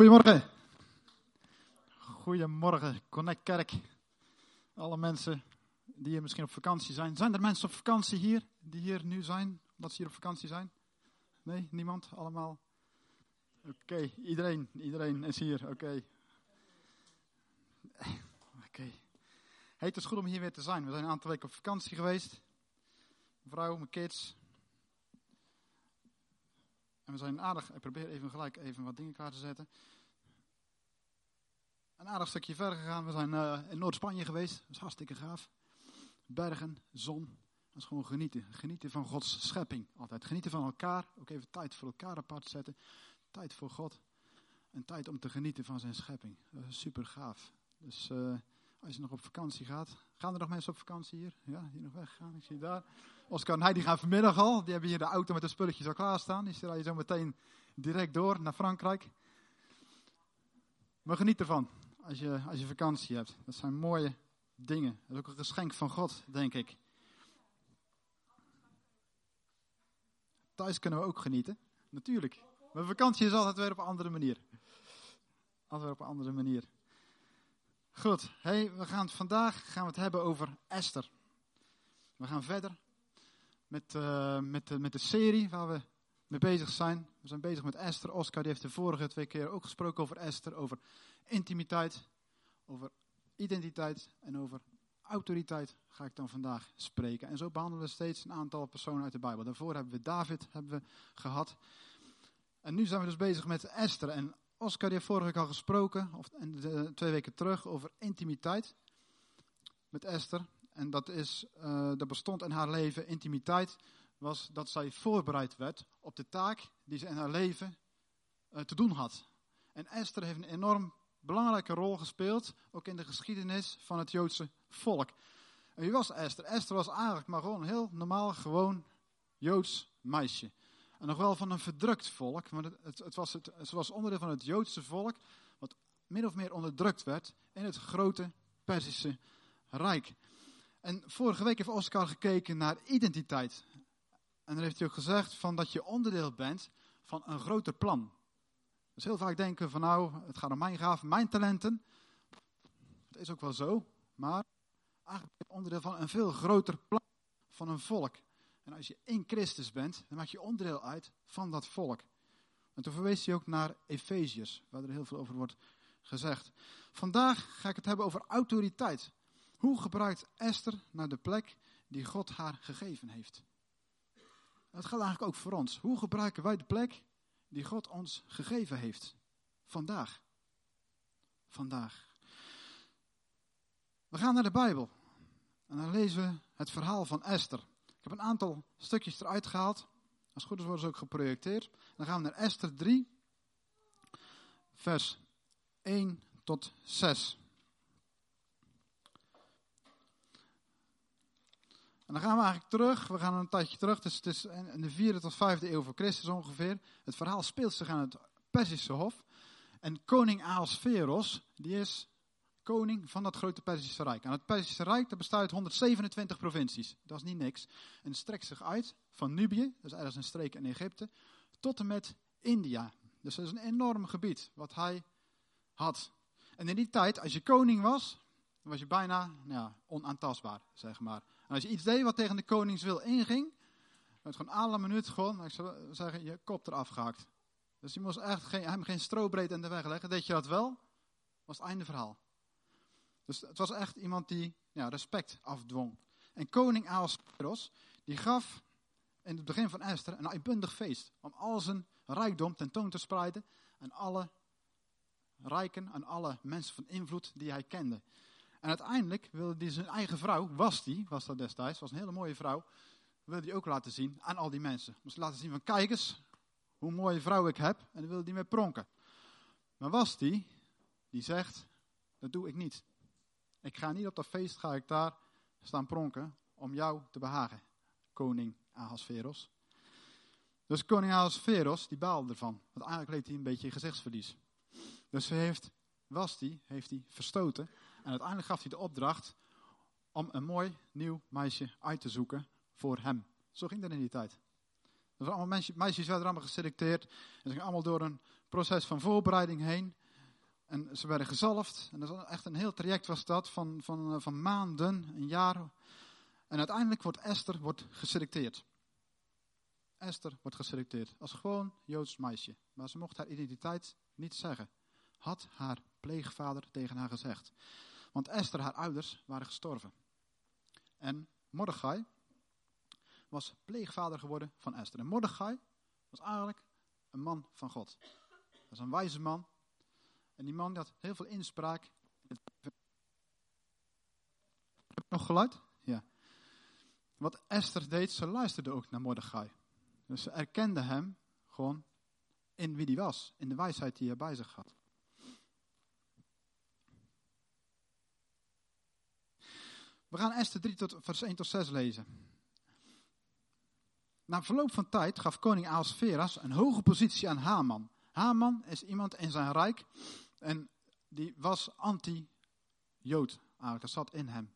Goedemorgen. Goedemorgen, Connect Kerk. Alle mensen die hier misschien op vakantie zijn. Zijn er mensen op vakantie hier, die hier nu zijn, omdat ze hier op vakantie zijn? Nee, niemand? Allemaal? Oké, iedereen, iedereen is hier, oké. Oké. Het is goed om hier weer te zijn. We zijn een aantal weken op vakantie geweest. Mijn vrouw, mijn kids. En we zijn aardig, ik probeer even gelijk even wat dingen klaar te zetten. Een aardig stukje verder gegaan. We zijn uh, in Noord-Spanje geweest. Dat is hartstikke gaaf. Bergen, zon. Dat is gewoon genieten. Genieten van Gods schepping. Altijd genieten van elkaar. Ook even tijd voor elkaar apart zetten. Tijd voor God. En tijd om te genieten van zijn schepping. Dat is super gaaf. Dus uh, als je nog op vakantie gaat. Gaan er nog mensen op vakantie hier? Ja, die nog weggaan. Ik zie daar. Oscar en hij die gaan vanmiddag al. Die hebben hier de auto met de spulletjes al klaarstaan. Die rijden zo meteen direct door naar Frankrijk. Maar geniet ervan als je, als je vakantie hebt. Dat zijn mooie dingen. Dat is ook een geschenk van God, denk ik. Thuis kunnen we ook genieten. Natuurlijk. Maar vakantie is altijd weer op een andere manier. Altijd op een andere manier. Goed, hey, we gaan vandaag gaan we het hebben over Esther. We gaan verder met, uh, met, de, met de serie waar we mee bezig zijn. We zijn bezig met Esther. Oscar die heeft de vorige twee keer ook gesproken over Esther, over intimiteit, over identiteit en over autoriteit ga ik dan vandaag spreken. En zo behandelen we steeds een aantal personen uit de Bijbel. Daarvoor hebben we David hebben we gehad. En nu zijn we dus bezig met Esther. En Oscar die heeft vorige week al gesproken, of twee weken terug, over intimiteit met Esther. En dat, is, uh, dat bestond in haar leven, intimiteit, was dat zij voorbereid werd op de taak die ze in haar leven uh, te doen had. En Esther heeft een enorm belangrijke rol gespeeld, ook in de geschiedenis van het Joodse volk. En wie was Esther? Esther was eigenlijk maar gewoon een heel normaal, gewoon Joods meisje. En nog wel van een verdrukt volk, maar het, het, was het, het was onderdeel van het Joodse volk, wat min of meer onderdrukt werd in het grote Perzische Rijk. En vorige week heeft Oscar gekeken naar identiteit. En dan heeft hij ook gezegd van dat je onderdeel bent van een groter plan. Dus heel vaak denken van nou, het gaat om mijn gaven, mijn talenten. Dat is ook wel zo, maar eigenlijk onderdeel van een veel groter plan van een volk. En als je in Christus bent, dan maak je onderdeel uit van dat volk. En toen verwees hij ook naar Efeziërs, waar er heel veel over wordt gezegd. Vandaag ga ik het hebben over autoriteit. Hoe gebruikt Esther naar de plek die God haar gegeven heeft? Dat geldt eigenlijk ook voor ons. Hoe gebruiken wij de plek die God ons gegeven heeft? Vandaag. Vandaag. We gaan naar de Bijbel. En dan lezen we het verhaal van Esther. Ik heb een aantal stukjes eruit gehaald. Als goed is worden ze ook geprojecteerd. Dan gaan we naar Esther 3, vers 1 tot 6. En dan gaan we eigenlijk terug, we gaan een tijdje terug, dus het is in de vierde tot vijfde eeuw voor Christus ongeveer. Het verhaal speelt zich aan het Perzische Hof. En koning Ahasveros, die is koning van dat grote Perzische Rijk. En het Perzische Rijk dat bestaat uit 127 provincies. Dat is niet niks. En strekt zich uit van Nubië, is ergens een streek in Egypte, tot en met India. Dus dat is een enorm gebied wat hij had. En in die tijd, als je koning was, was je bijna nou ja, onaantastbaar, zeg maar. Als je iets deed wat tegen de koningswil inging, werd gewoon alle minuut gewoon, ik zou zeggen, je kop eraf gehakt. Dus je moest echt geen, hem geen strobreed in de weg leggen. Deed je dat wel, was het einde verhaal. Dus het was echt iemand die ja, respect afdwong. En koning Ahasveros, die gaf in het begin van Esther een uitbundig feest. Om al zijn rijkdom tentoon te spreiden aan alle rijken, aan alle mensen van invloed die hij kende. En uiteindelijk wilde hij zijn eigen vrouw, was die, was dat destijds, was een hele mooie vrouw, wilde hij ook laten zien aan al die mensen. Moest laten zien van, kijk eens, hoe mooie vrouw ik heb. En dan wilde hij mee pronken. Maar was die, die zegt, dat doe ik niet. Ik ga niet op dat feest, ga ik daar staan pronken om jou te behagen, koning Ahasveros. Dus koning Ahasveros, die baalde ervan. Want eigenlijk leed hij een beetje gezichtsverlies. Dus heeft, was die, heeft hij verstoten. En uiteindelijk gaf hij de opdracht om een mooi nieuw meisje uit te zoeken voor hem. Zo ging dat in die tijd. Er waren allemaal meisjes, werden allemaal geselecteerd. En ze gingen allemaal door een proces van voorbereiding heen. En ze werden gezalfd. En dat was echt een heel traject was dat, van, van, eh, van maanden, een jaar. En uiteindelijk wordt Esther wordt geselecteerd. Esther wordt geselecteerd als gewoon Joods meisje. Maar ze mocht haar identiteit niet zeggen. Had haar pleegvader tegen haar gezegd. Want Esther, haar ouders, waren gestorven. En Mordechai was pleegvader geworden van Esther. En Mordechai was eigenlijk een man van God. Dat is een wijze man. En die man had heel veel inspraak. Nog geluid? Ja. Wat Esther deed, ze luisterde ook naar Mordechai. Dus ze erkende hem gewoon in wie hij was, in de wijsheid die hij bij zich had. We gaan Esther 3 tot vers 1 tot 6 lezen. Na verloop van tijd gaf koning Ahasveras een hoge positie aan Haman. Haman is iemand in zijn rijk en die was anti-Jood. Eigenlijk, dat zat in hem.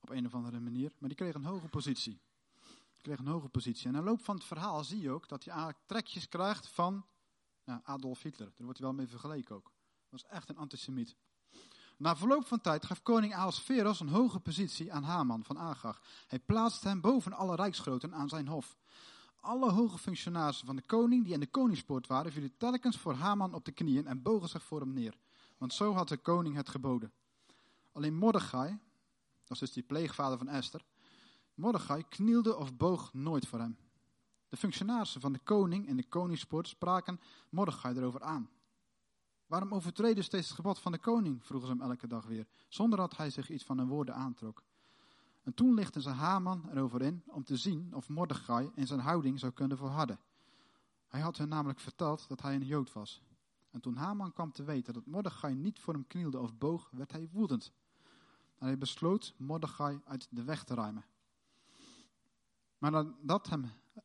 Op een of andere manier. Maar die kreeg een hoge positie. Die kreeg een hoge positie. En de loop van het verhaal zie je ook dat hij eigenlijk trekjes krijgt van ja, Adolf Hitler. Daar wordt hij wel mee vergeleken ook. Dat was echt een antisemiet. Na verloop van tijd gaf koning Ahasveros een hoge positie aan Haman van Agag. Hij plaatste hem boven alle rijksgroten aan zijn hof. Alle hoge functionarissen van de koning die in de koningspoort waren, vielen telkens voor Haman op de knieën en bogen zich voor hem neer. Want zo had de koning het geboden. Alleen Mordechai, dat is dus die pleegvader van Esther, Mordechai knielde of boog nooit voor hem. De functionarissen van de koning in de koningspoort spraken Mordechai erover aan. Waarom overtreden steeds het gebod van de koning? vroegen ze hem elke dag weer, zonder dat hij zich iets van hun woorden aantrok. En toen lichtten ze Haman erover in om te zien of Mordechai in zijn houding zou kunnen verharden. Hij had hen namelijk verteld dat hij een Jood was. En toen Haman kwam te weten dat Mordechai niet voor hem knielde of boog, werd hij woedend. En hij besloot Mordechai uit de weg te ruimen. Maar nadat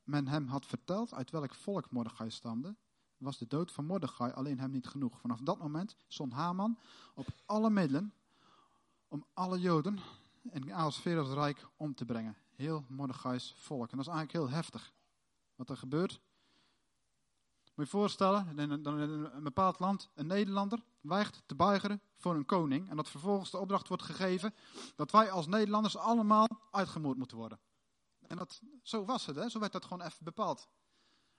men hem had verteld uit welk volk Mordechai stamde, was de dood van Mordechai alleen hem niet genoeg. Vanaf dat moment stond Haman op alle middelen om alle Joden in Ahasveros rijk om te brengen. Heel Mordechai's volk. En dat is eigenlijk heel heftig. Wat er gebeurt. Moet je voorstellen, in een, in een bepaald land, een Nederlander weigt te buigeren voor een koning. En dat vervolgens de opdracht wordt gegeven dat wij als Nederlanders allemaal uitgemoord moeten worden. En dat, zo was het, hè? zo werd dat gewoon even bepaald.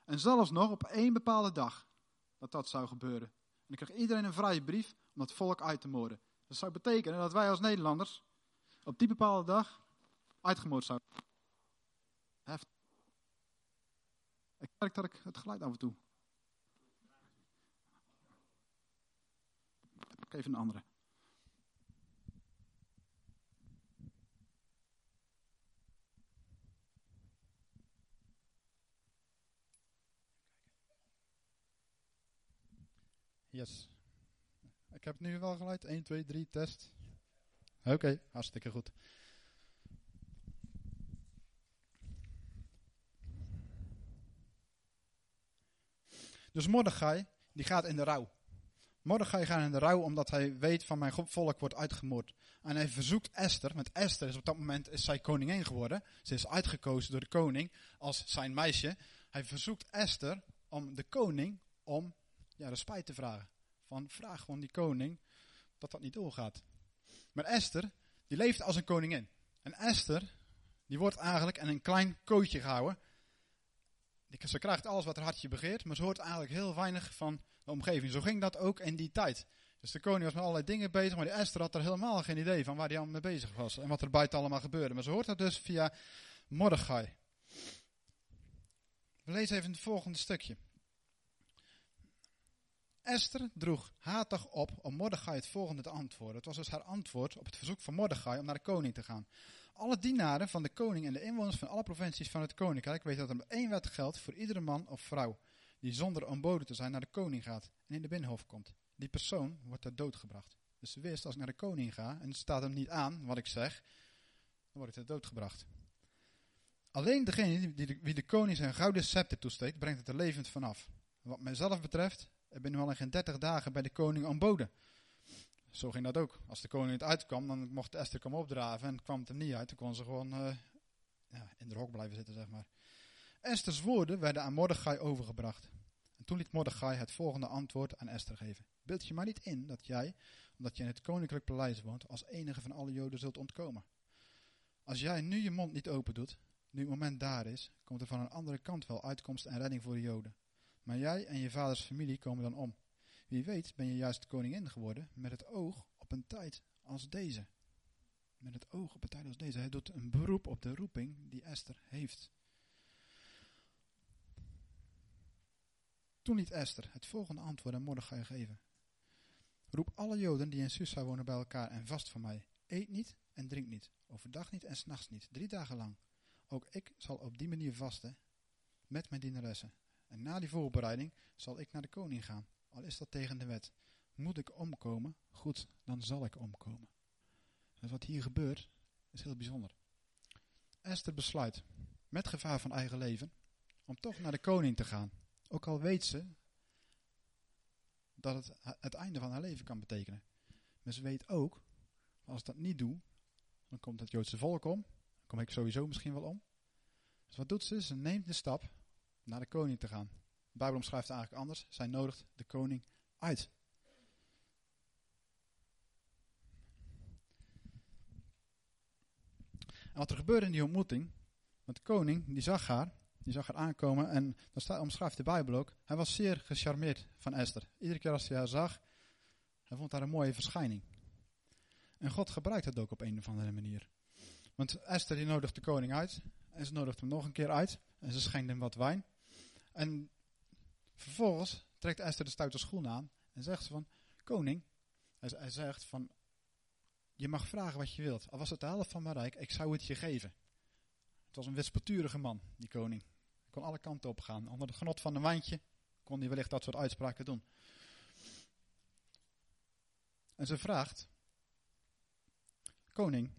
En zelfs nog op één bepaalde dag dat dat zou gebeuren. En dan kreeg iedereen een vrije brief om dat volk uit te moorden. Dat zou betekenen dat wij als Nederlanders op die bepaalde dag uitgemoord zouden Heftig. Ik merk dat ik het geluid af en toe. Even een andere. Yes. Ik heb nu wel geluid. 1, 2, 3, test. Oké, hartstikke goed. Dus Mordechai, die gaat in de rouw. Mordechai gaat in de rouw omdat hij weet van mijn volk wordt uitgemoord. En hij verzoekt Esther, want Esther is op dat moment is zij koningin geworden. Ze is uitgekozen door de koning als zijn meisje. Hij verzoekt Esther om de koning om ja, de spijt te vragen. Van vraag gewoon die koning dat dat niet doorgaat. Maar Esther, die leeft als een koningin. En Esther, die wordt eigenlijk in een klein kootje gehouden. Ze krijgt alles wat haar hartje begeert, maar ze hoort eigenlijk heel weinig van de omgeving. Zo ging dat ook in die tijd. Dus de koning was met allerlei dingen bezig, maar die Esther had er helemaal geen idee van waar hij allemaal mee bezig was. En wat er buiten allemaal gebeurde. Maar ze hoort dat dus via Mordechai. We lezen even het volgende stukje. Esther droeg Hatag op om Mordechai het volgende te antwoorden. Het was dus haar antwoord op het verzoek van Mordechai om naar de koning te gaan. Alle dienaren van de koning en de inwoners van alle provincies van het koninkrijk weten dat er één wet geldt voor iedere man of vrouw die zonder ontboden te zijn naar de koning gaat en in de binnenhof komt. Die persoon wordt ter dood gebracht. Dus ze wist, als ik naar de koning ga en het staat hem niet aan wat ik zeg, dan word ik ter dood gebracht. Alleen degene die de, wie de koning zijn gouden scepter toesteekt, brengt het er levend vanaf. Wat mijzelf betreft, ik ben nu al geen 30 dagen bij de koning ontboden. Zo ging dat ook. Als de koning het uitkwam, dan mocht Esther komen opdraven en kwam het er niet uit. Dan kon ze gewoon uh, ja, in de hok blijven zitten, zeg maar. Esther's woorden werden aan Mordechai overgebracht. En toen liet Mordechai het volgende antwoord aan Esther geven. Beeld je maar niet in dat jij, omdat je in het koninklijk paleis woont, als enige van alle joden zult ontkomen. Als jij nu je mond niet open doet, nu het moment daar is, komt er van een andere kant wel uitkomst en redding voor de joden. Maar jij en je vaders familie komen dan om. Wie weet ben je juist koningin geworden met het oog op een tijd als deze. Met het oog op een tijd als deze. Hij doet een beroep op de roeping die Esther heeft. Toen liet Esther het volgende antwoord aan Mordechai geven. Roep alle Joden die in Susa wonen bij elkaar en vast voor mij. Eet niet en drink niet. Overdag niet en s'nachts niet. Drie dagen lang. Ook ik zal op die manier vasten met mijn dienaressen. En na die voorbereiding zal ik naar de koning gaan. Al is dat tegen de wet. Moet ik omkomen? Goed, dan zal ik omkomen. En wat hier gebeurt is heel bijzonder. Esther besluit, met gevaar van eigen leven, om toch naar de koning te gaan. Ook al weet ze dat het het einde van haar leven kan betekenen. Maar ze weet ook, als ik dat niet doe, dan komt het Joodse volk om. Dan kom ik sowieso misschien wel om. Dus wat doet ze? Ze neemt de stap naar de koning te gaan. De Bijbel omschrijft het eigenlijk anders. Zij nodigt de koning uit. En wat er gebeurde in die ontmoeting, want de koning die zag haar, die zag haar aankomen en dan staat, omschrijft de Bijbel ook, hij was zeer gecharmeerd van Esther. Iedere keer als hij haar zag, hij vond haar een mooie verschijning. En God gebruikt dat ook op een of andere manier. Want Esther die nodigt de koning uit en ze nodigt hem nog een keer uit en ze schenkt hem wat wijn. En vervolgens trekt Esther de stoute schoen aan en zegt ze van, koning, hij, zegt van, je mag vragen wat je wilt. Al was het de helft van mijn rijk, ik zou het je geven. Het was een wispelturige man, die koning. Hij kon alle kanten op gaan. Onder het genot van een wijntje kon hij wellicht dat soort uitspraken doen. En ze vraagt, koning,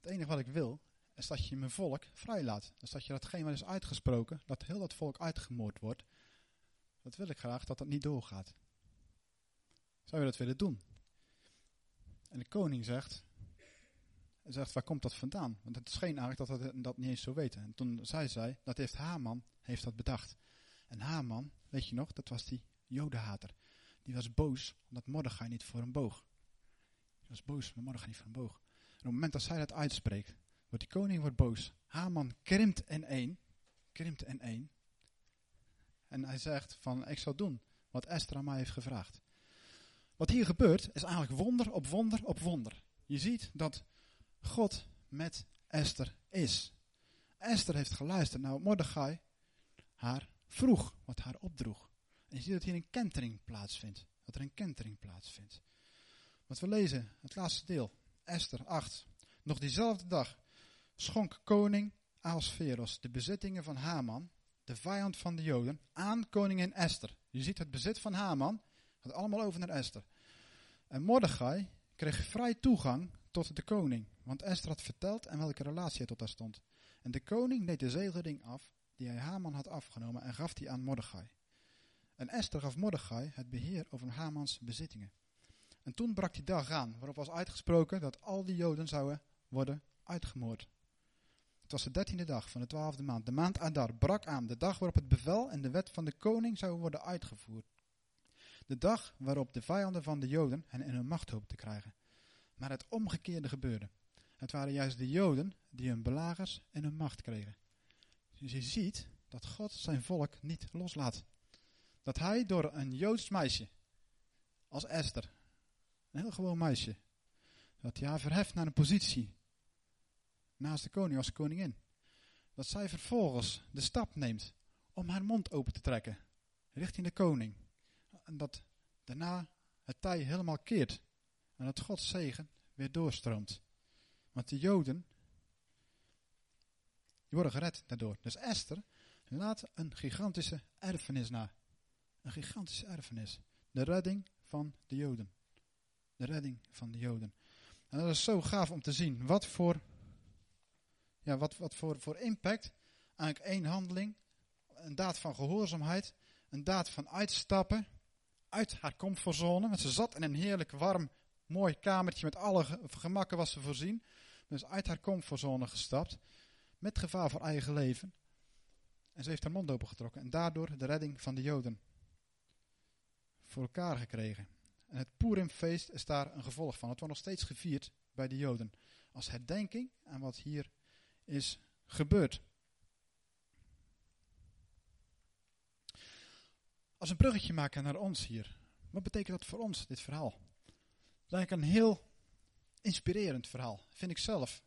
het enige wat ik wil, is dat je mijn volk vrijlaat. Dus dat je datgene wat is uitgesproken, dat heel dat volk uitgemoord wordt, dat wil ik graag dat dat niet doorgaat. Zou je dat willen doen? En de koning zegt, zegt, waar komt dat vandaan? Want het scheen eigenlijk dat hij dat niet eens zo weten. En toen zei zij, dat heeft Haman heeft dat bedacht. En Haman, weet je nog, dat was die jodenhater. Die was boos omdat Mordechai niet voor hem boog. Die was boos omdat Mordechai niet voor hem boog. En op het moment dat zij dat uitspreekt, wordt die koning wordt boos. Haman krimpt in één. Krimpt in één. En hij zegt van, ik zal doen wat Esther aan mij heeft gevraagd. Wat hier gebeurt, is eigenlijk wonder op wonder op wonder. Je ziet dat God met Esther is. Esther heeft geluisterd naar wat Mordechai haar vroeg, wat haar opdroeg. En je ziet dat hier een kentering plaatsvindt. Dat er een kentering plaatsvindt. Wat we lezen, het laatste deel, Esther 8. Nog diezelfde dag schonk koning Ahasveros de bezittingen van Haman, de vijand van de Joden, aan koningin Esther. Je ziet het bezit van Haman, gaat allemaal over naar Esther. En Mordechai kreeg vrij toegang tot de koning, want Esther had verteld en welke relatie hij tot haar stond. En de koning deed de zegelring af, die hij Haman had afgenomen, en gaf die aan Mordechai. En Esther gaf Mordechai het beheer over Hamans bezittingen. En toen brak die dag aan, waarop was uitgesproken dat al die Joden zouden worden uitgemoord. Het was de dertiende dag van de twaalfde maand. De maand Adar brak aan, de dag waarop het bevel en de wet van de koning zouden worden uitgevoerd. De dag waarop de vijanden van de Joden hen in hun macht hoopten te krijgen. Maar het omgekeerde gebeurde. Het waren juist de Joden die hun belagers in hun macht kregen. Dus je ziet dat God zijn volk niet loslaat. Dat hij door een Joods meisje, als Esther, een heel gewoon meisje, dat hij verheft naar een positie naast de koning als koningin. Dat zij vervolgens de stap neemt om haar mond open te trekken richting de koning. En dat daarna het tij helemaal keert. En dat Gods zegen weer doorstroomt. Want de Joden, die worden gered daardoor. Dus Esther laat een gigantische erfenis na. Een gigantische erfenis. De redding van de Joden. De redding van de Joden. En dat is zo gaaf om te zien. Wat voor, ja, wat, wat voor, voor impact eigenlijk één handeling, een daad van gehoorzaamheid, een daad van uitstappen uit haar comfortzone. Want ze zat in een heerlijk warm, mooi kamertje met alle gemakken was ze voorzien. Dus uit haar comfortzone gestapt, met gevaar voor eigen leven. En ze heeft haar mond opengetrokken en daardoor de redding van de Joden voor elkaar gekregen. En het Purimfeest is daar een gevolg van. Het wordt nog steeds gevierd bij de Joden. Als herdenking aan wat hier is gebeurd. Als een bruggetje maken naar ons hier. Wat betekent dat voor ons, dit verhaal? Dat is eigenlijk een heel inspirerend verhaal, vind ik zelf.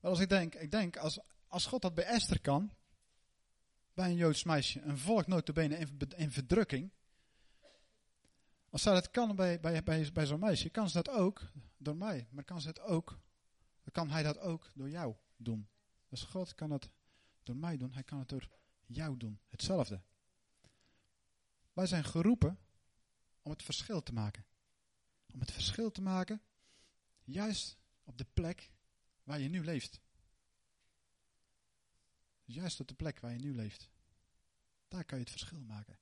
Wel als ik denk, ik denk als, als God dat bij Esther kan, bij een Joods meisje, een volk notabene in, in verdrukking. Als zij dat kan bij, bij, bij, bij zo'n meisje, kan ze dat ook door mij. Maar kan, ze het ook, kan hij dat ook door jou doen. Dus God kan het door mij doen, hij kan het door jou doen. Hetzelfde. Wij zijn geroepen om het verschil te maken. Om het verschil te maken, juist op de plek waar je nu leeft. Juist op de plek waar je nu leeft. Daar kan je het verschil maken.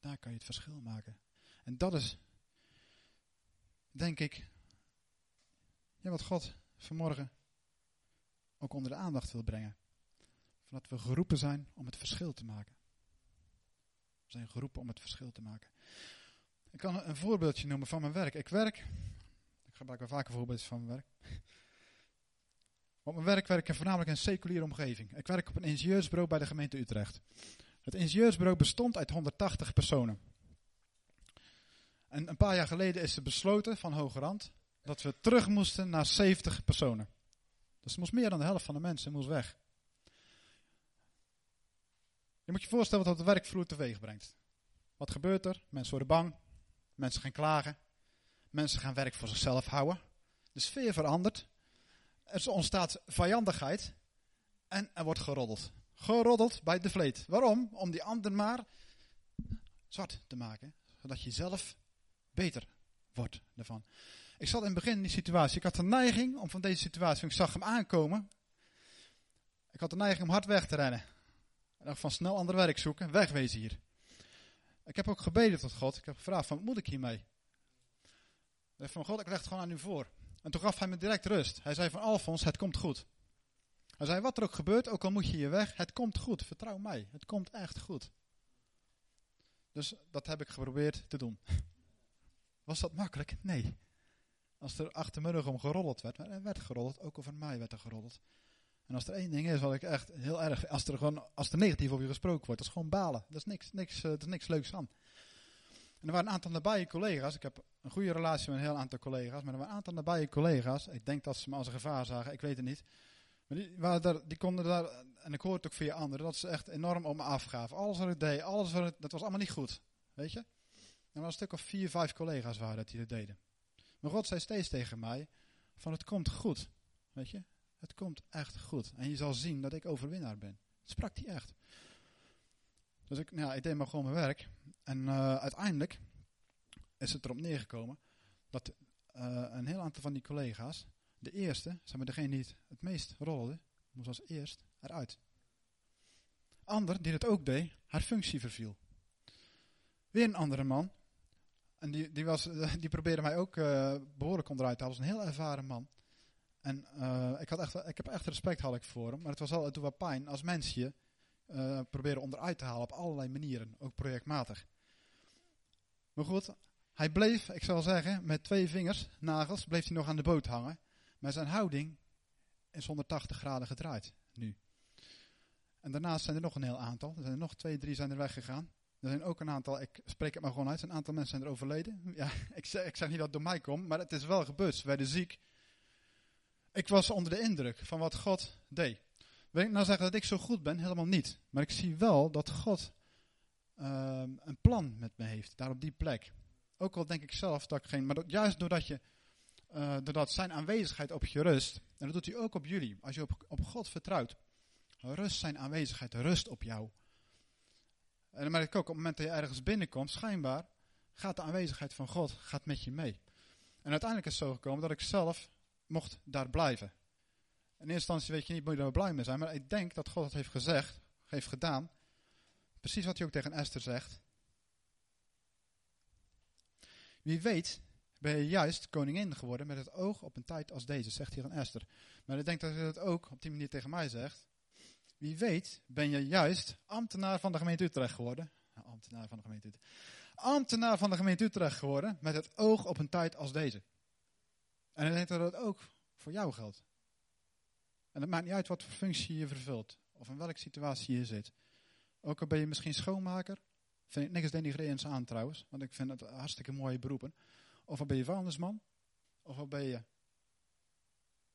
Daar kan je het verschil maken. En dat is, denk ik, ja, wat God vanmorgen ook onder de aandacht wil brengen. Van dat we geroepen zijn om het verschil te maken. We zijn geroepen om het verschil te maken. Ik kan een voorbeeldje noemen van mijn werk. Ik werk, ik gebruik wel vaker voorbeeldjes van mijn werk. Op mijn werk werk ik voornamelijk in een seculiere omgeving. Ik werk op een ingenieursbureau bij de gemeente Utrecht. Het ingenieursbureau bestond uit 180 personen. En een paar jaar geleden is er besloten van Hoge Rand dat we terug moesten naar 70 personen. Dus moest meer dan de helft van de mensen moest weg. Je moet je voorstellen wat dat de werkvloer teweeg brengt. Wat gebeurt er? Mensen worden bang. Mensen gaan klagen. Mensen gaan werk voor zichzelf houden. De sfeer verandert. Er ontstaat vijandigheid. En er wordt geroddeld. Geroddeld bij de vleet. Waarom? Om die ander maar zwart te maken. Zodat je zelf beter wordt ervan. Ik zat in het begin in die situatie. Ik had de neiging om van deze situatie, ik zag hem aankomen. Ik had de neiging om hard weg te rennen. En dan van snel ander werk zoeken, wegwezen hier. Ik heb ook gebeden tot God. Ik heb gevraagd van, wat moet ik hiermee? Ik van, God, ik leg het gewoon aan u voor. En toen gaf hij me direct rust. Hij zei van, Alfons, het komt goed. Hij zei, wat er ook gebeurt, ook al moet je hier weg, het komt goed. Vertrouw mij, het komt echt goed. Dus dat heb ik geprobeerd te doen. Was dat makkelijk? Nee. Als er achter om geroddeld werd, maar er werd geroddeld, ook over mij werd er geroddeld. En als er één ding is wat ik echt heel erg, als er gewoon, als er negatief over je gesproken wordt, dat is gewoon balen. Dat is niks, niks, uh, is niks leuks aan. En er waren een aantal nabije collega's, ik heb een goede relatie met een heel aantal collega's, maar er waren een aantal nabije collega's, ik denk dat ze me als een gevaar zagen, ik weet het niet. Maar die, daar, die konden daar, en ik hoorde het ook via anderen, dat ze echt enorm om me afgaven. Alles wat ik deed, alles wat dat was allemaal niet goed. Weet je? En er waren een stuk of vier, vijf collega's waren dat die dat deden. Maar God zei steeds tegen mij: van het komt goed. Weet je? Het komt echt goed. En je zal zien dat ik overwinnaar ben. Dat sprak hij echt. Dus ik, nou ik deed maar gewoon mijn werk. En uh, uiteindelijk is het erop neergekomen dat uh, een heel aantal van die collega's, de eerste, zeg maar degene die het, meest rolde, moest als eerst eruit. Ander die het ook deed, haar functie verviel. Weer een andere man, en die, die, was, die probeerde mij ook uh, behoorlijk onderuit te halen. was een heel ervaren man. En uh, ik, had echt, ik heb echt respect had ik voor hem. Maar het was al, het wel pijn als mensen je uh, proberen onderuit te halen op allerlei manieren. Ook projectmatig. Maar goed, hij bleef, ik zal zeggen, met twee vingers, nagels, bleef hij nog aan de boot hangen. Maar zijn houding is 180 graden gedraaid, nu. En daarnaast zijn er nog een heel aantal. Er zijn nog twee, drie zijn er weggegaan. Er zijn ook een aantal, ik spreek het maar gewoon uit, een aantal mensen zijn er overleden. Ja, ik zeg, ik zeg niet dat het door mij komt, maar het is wel gebeurd. Ze werden ziek. Ik was onder de indruk van wat God deed. Wil ik nou zeggen dat ik zo goed ben? Helemaal niet. Maar ik zie wel dat God uh, een plan met me heeft, daar op die plek. Ook al denk ik zelf dat ik geen, maar juist doordat je, uh, doordat zijn aanwezigheid op je rust, en dat doet hij ook op jullie, als je op, op God vertrouwt, rust zijn aanwezigheid, rust op jou. En dan merk ik ook op het moment dat je ergens binnenkomt, schijnbaar gaat de aanwezigheid van God gaat met je mee. En uiteindelijk is het zo gekomen dat ik zelf mocht daar blijven. In eerste instantie weet je niet, moet je daar blij mee zijn, maar ik denk dat God het heeft gezegd, heeft gedaan. Precies wat hij ook tegen Esther zegt. Wie weet ben je juist koningin geworden met het oog op een tijd als deze, zegt hij aan Esther. Maar ik denk dat hij dat ook op die manier tegen mij zegt. Wie weet ben je juist ambtenaar van de gemeente Utrecht geworden. ambtenaar van de gemeente Utrecht. Ambtenaar van de gemeente Utrecht geworden met het oog op een tijd als deze. En ik denk dat dat ook voor jou geldt. En het maakt niet uit wat voor functie je vervult. Of in welke situatie je zit. Ook al ben je misschien schoonmaker. Vind ik niks denigrerends aan trouwens. Want ik vind het hartstikke mooie beroepen. Of al ben je vuilnisman. Of al ben je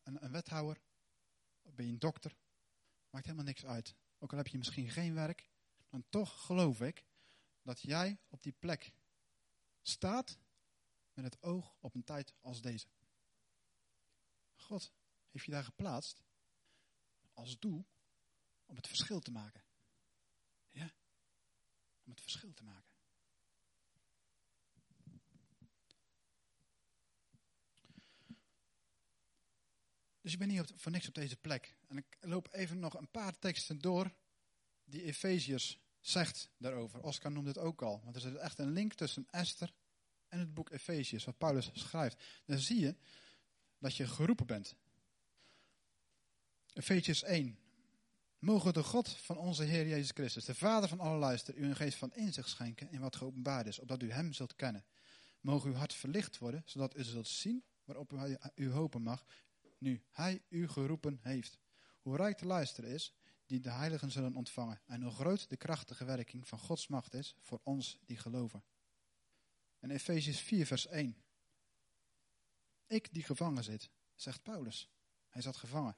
een, een wethouder. Of ben je een dokter. Maakt helemaal niks uit. Ook al heb je misschien geen werk. Dan toch geloof ik dat jij op die plek staat met het oog op een tijd als deze. God heeft je daar geplaatst als doel om het verschil te maken. Ja, om het verschil te maken. Dus ik ben niet voor niks op deze plek. En ik loop even nog een paar teksten door die Efeziërs zegt daarover. Oscar noemde het ook al. Want er zit echt een link tussen Esther en het boek Efeziërs, wat Paulus schrijft. Dan zie je dat je geroepen bent. Efeziërs 1. Mogen de God van onze Heer Jezus Christus, de Vader van alle luister, u een geest van inzicht schenken in wat geopenbaard is, opdat u Hem zult kennen. Mogen uw hart verlicht worden, zodat u zult zien waarop u, u hopen mag, nu Hij u geroepen heeft. Hoe rijk de luister is, die de heiligen zullen ontvangen, en hoe groot de krachtige werking van Gods macht is voor ons die geloven. En Efesius 4, vers 1. Ik die gevangen zit, zegt Paulus. Hij zat gevangen.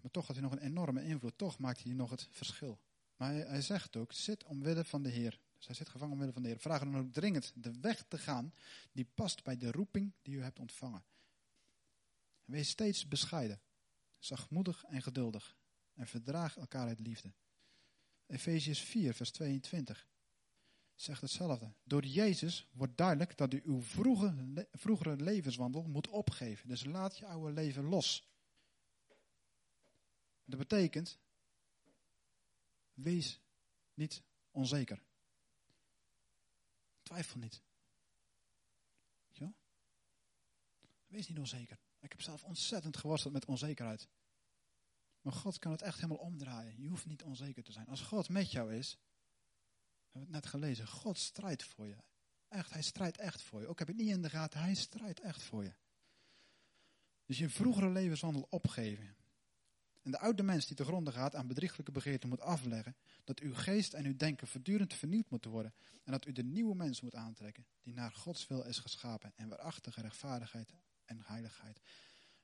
Maar toch had hij nog een enorme invloed. Toch maakt hij nog het verschil. Maar hij, hij zegt ook, zit omwille van de Heer. Dus hij zit gevangen omwille van de Heer. Vraag dan ook dringend de weg te gaan die past bij de roeping die u hebt ontvangen. Wees steeds bescheiden, zachtmoedig en geduldig. En verdraag elkaar uit liefde. Efeziërs 4, vers 22 zegt hetzelfde. Door Jezus wordt duidelijk dat u uw vroege, vroegere levenswandel moet opgeven. Dus laat je oude leven los. Dat betekent, wees niet onzeker. Twijfel niet. Wees niet onzeker. Ik heb zelf ontzettend geworsteld met onzekerheid. Maar God kan het echt helemaal omdraaien. Je hoeft niet onzeker te zijn. Als God met jou is, we hebben het net gelezen, God strijdt voor je. Echt, hij strijdt echt voor je. Ook heb je het niet in de gaten, hij strijdt echt voor je. Dus je vroegere levenswandel opgeven. En de oude mens die te gronden gaat aan bedrieglijke begeerten moet afleggen. Dat uw geest en uw denken voortdurend vernieuwd moeten worden. En dat u de nieuwe mens moet aantrekken. Die naar Gods wil is geschapen. En waarachtige rechtvaardigheid en heiligheid.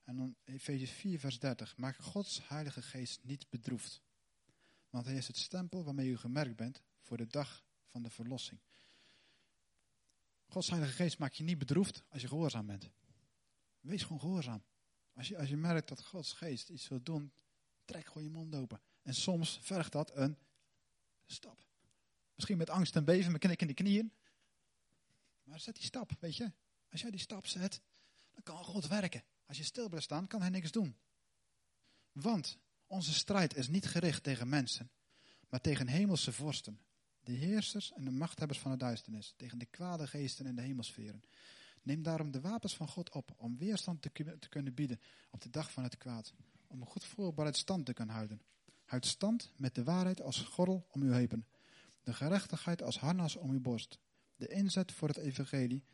En dan Efeziërs 4 vers 30. Maak Gods heilige geest niet bedroefd. Want hij is het stempel waarmee u gemerkt bent voor de dag van de verlossing. Gods heilige geest maakt je niet bedroefd als je gehoorzaam bent. Wees gewoon gehoorzaam. Als je, als je merkt dat Gods geest iets wil doen, trek gewoon je mond open. En soms vergt dat een stap. Misschien met angst en beven, met knik in de knieën. Maar zet die stap, weet je. Als jij die stap zet, dan kan God werken. Als je stil blijft staan, kan hij niks doen. Want onze strijd is niet gericht tegen mensen, maar tegen hemelse vorsten, de heersers en de machthebbers van de duisternis, tegen de kwade geesten in de hemelsferen. Neem daarom de wapens van God op om weerstand te, kunnen bieden op de dag van het kwaad, om een goed voorbereid stand te kunnen houden. Houd stand met de waarheid als gordel om uw heupen, de gerechtigheid als harnas om uw borst, de inzet voor het evangelie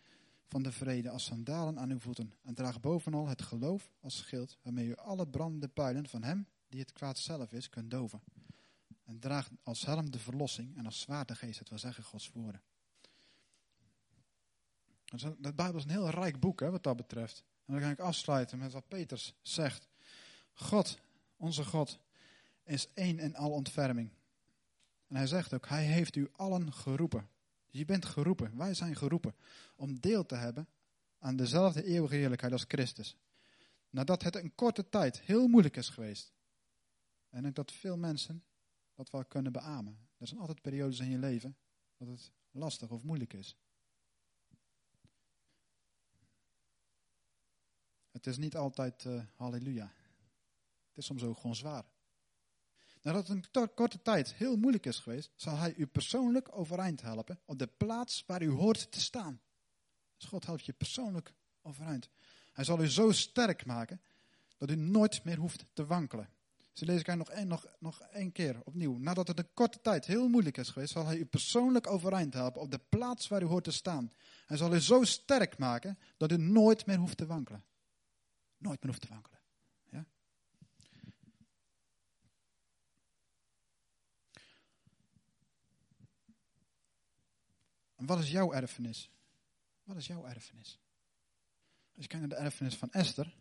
van de vrede als sandalen aan uw voeten. En draag bovenal het geloof als schild, waarmee u alle brandende pijlen van hem, die het kwaad zelf is, kunt doven. En draag als helm de verlossing en als zwaard de geest, het wil zeggen Gods woorden. De Bijbel is een heel rijk boek hè, wat dat betreft. En dan ga ik afsluiten met wat Peters zegt. God, onze God, is één en al ontferming. En hij zegt ook, hij heeft u allen geroepen. Je bent geroepen, wij zijn geroepen om deel te hebben aan dezelfde eeuwige heerlijkheid als Christus. Nadat het een korte tijd heel moeilijk is geweest. En ik dat veel mensen dat wel kunnen beamen. Er zijn altijd periodes in je leven dat het lastig of moeilijk is. Het is niet altijd uh, halleluja. Het is soms ook gewoon zwaar. Nadat het een korte tijd heel moeilijk is geweest, zal hij u persoonlijk overeind helpen op de plaats waar u hoort te staan. Dus God helpt je persoonlijk overeind. Hij zal u zo sterk maken dat u nooit meer hoeft te wankelen. Zo lees ik nog, één, nog, nog één keer opnieuw. Nadat het een korte tijd heel moeilijk is geweest, zal hij u persoonlijk overeind helpen op de plaats waar u hoort te staan. Hij zal u zo sterk maken dat u nooit meer hoeft te wankelen. Nooit meer hoeft te wankelen. Ja? En wat is jouw erfenis? Wat is jouw erfenis? Als je kijkt naar de erfenis van Esther.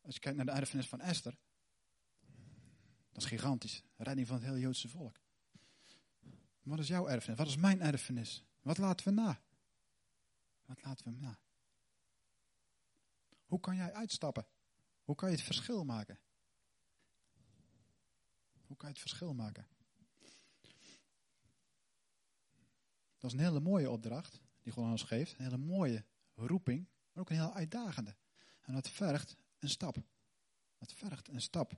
Als je kijkt naar de erfenis van Esther. Dat is gigantisch. Redding van het hele Joodse volk. Wat is jouw erfenis? Wat is mijn erfenis? Wat laten we na? Wat laten we na? Hoe kan jij uitstappen? Hoe kan je het verschil maken? Hoe kan je het verschil maken? Is een hele mooie opdracht die God ons geeft. Een hele mooie roeping, maar ook een heel uitdagende. En dat vergt een stap. Dat vergt een stap.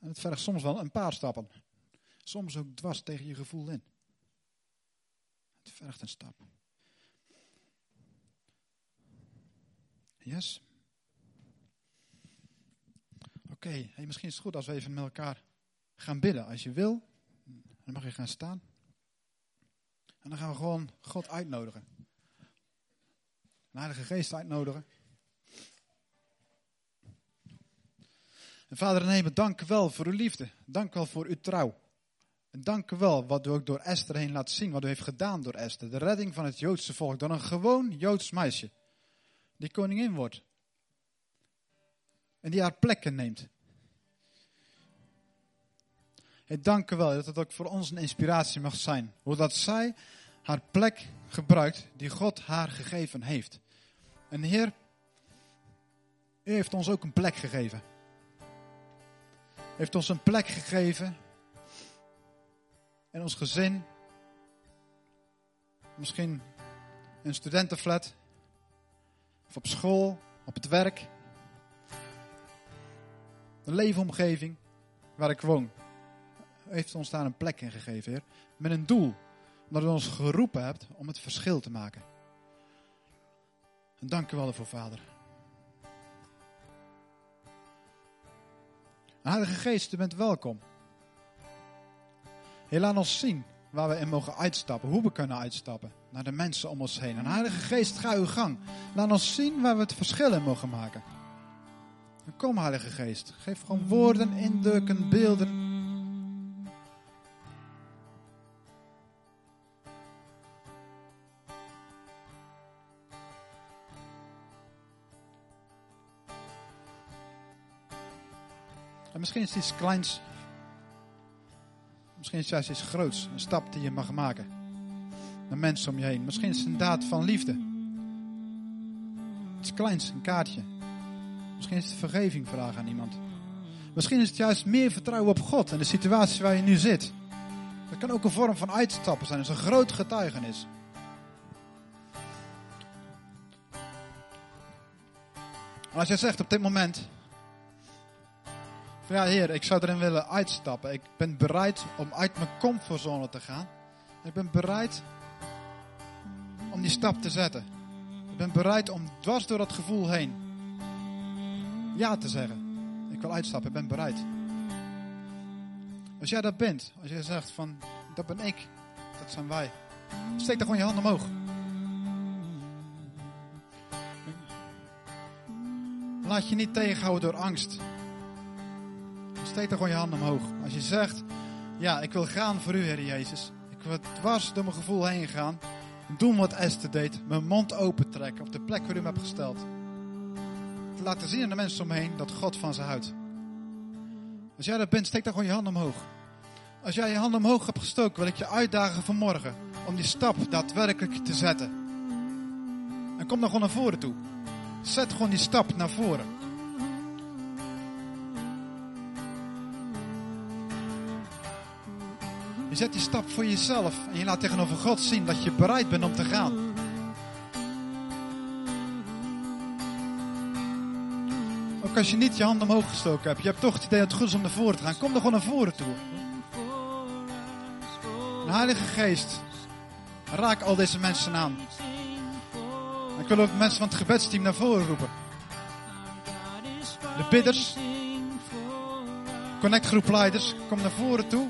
En het vergt soms wel een paar stappen. Soms ook dwars tegen je gevoel in. Het vergt een stap. Yes? Oké, misschien is het goed als we even met elkaar gaan bidden. Als je wil, dan mag je gaan staan. En dan gaan we gewoon God uitnodigen. Een Heilige Geest uitnodigen. En Vader en Hemel, dank u wel voor uw liefde. Dank u wel voor uw trouw. En dank u wel wat u ook door Esther heen laat zien, wat u heeft gedaan door Esther. De redding van het Joodse volk door een gewoon Joods meisje. Die koningin wordt. En die haar plekken neemt. Ik dank u wel dat het ook voor ons een inspiratie mag zijn. Hoe dat zij haar plek gebruikt die God haar gegeven heeft. En Heer, u heeft ons ook een plek gegeven. U heeft ons een plek gegeven. In ons gezin. Misschien een studentenflat. Of op school, op het werk. Een leefomgeving waar ik woon. U heeft ons daar een plek in gegeven, Heer. Met een doel. Omdat u ons geroepen hebt om het verschil te maken. En dank u wel ervoor, Vader. Heilige Geest, u bent welkom. Laat ons zien waar we in mogen uitstappen, hoe we kunnen uitstappen naar de mensen om ons heen. En Heilige Geest, ga uw gang. Laat ons zien waar we het verschil in mogen maken. En kom, Heilige Geest, geef gewoon woorden, indrukken, beelden. En misschien is het iets kleins. Misschien is het juist iets groots. Een stap die je mag maken. Naar mensen om je heen. Misschien is het een daad van liefde. Iets kleins, een kaartje. Misschien is het vergeving vragen aan iemand. Misschien is het juist meer vertrouwen op God en de situatie waar je nu zit. Dat kan ook een vorm van uitstappen zijn. Dat is een groot getuigenis. En als jij zegt op dit moment, ja, Heer, ik zou erin willen uitstappen. Ik ben bereid om uit mijn comfortzone te gaan. Ik ben bereid om die stap te zetten. Ik ben bereid om dwars door dat gevoel heen ja te zeggen. Ik wil uitstappen, ik ben bereid. Als jij dat bent, als jij zegt van, dat ben ik, dat zijn wij. Steek dan gewoon je hand omhoog. Laat je niet tegenhouden door angst. Steek dan gewoon je hand omhoog. Als je zegt, ja, ik wil gaan voor u, Heer Jezus. Ik wil dwars door mijn gevoel heen gaan. Doen wat Esther deed. Mijn mond open trekken op de plek waar u me hebt gesteld. Te laten zien aan de mensen omheen dat God van ze houdt. Als jij dat bent, steek dan gewoon je hand omhoog. Als jij je hand omhoog hebt gestoken, wil ik je uitdagen vanmorgen om die stap daadwerkelijk te zetten. En kom dan gewoon naar voren toe. Zet gewoon die stap naar voren. Je zet die stap voor jezelf en je laat tegenover God zien dat je bereid bent om te gaan. Ook als je niet je hand omhoog gestoken hebt, je hebt toch het idee dat het goed is om naar voren te gaan. Kom dan gewoon naar voren toe. De Heilige Geest, raak al deze mensen aan. Ik wil ook mensen van het gebedsteam naar voren roepen. De bidders, Connect groepleiders, kom naar voren toe.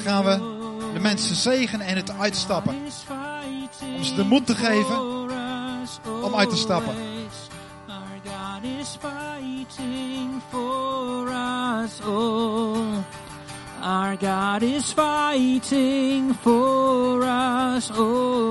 Gaan we de mensen zegenen en het uitstappen. Om ze de moed te geven om uit te stappen. Our God is fighting for us all.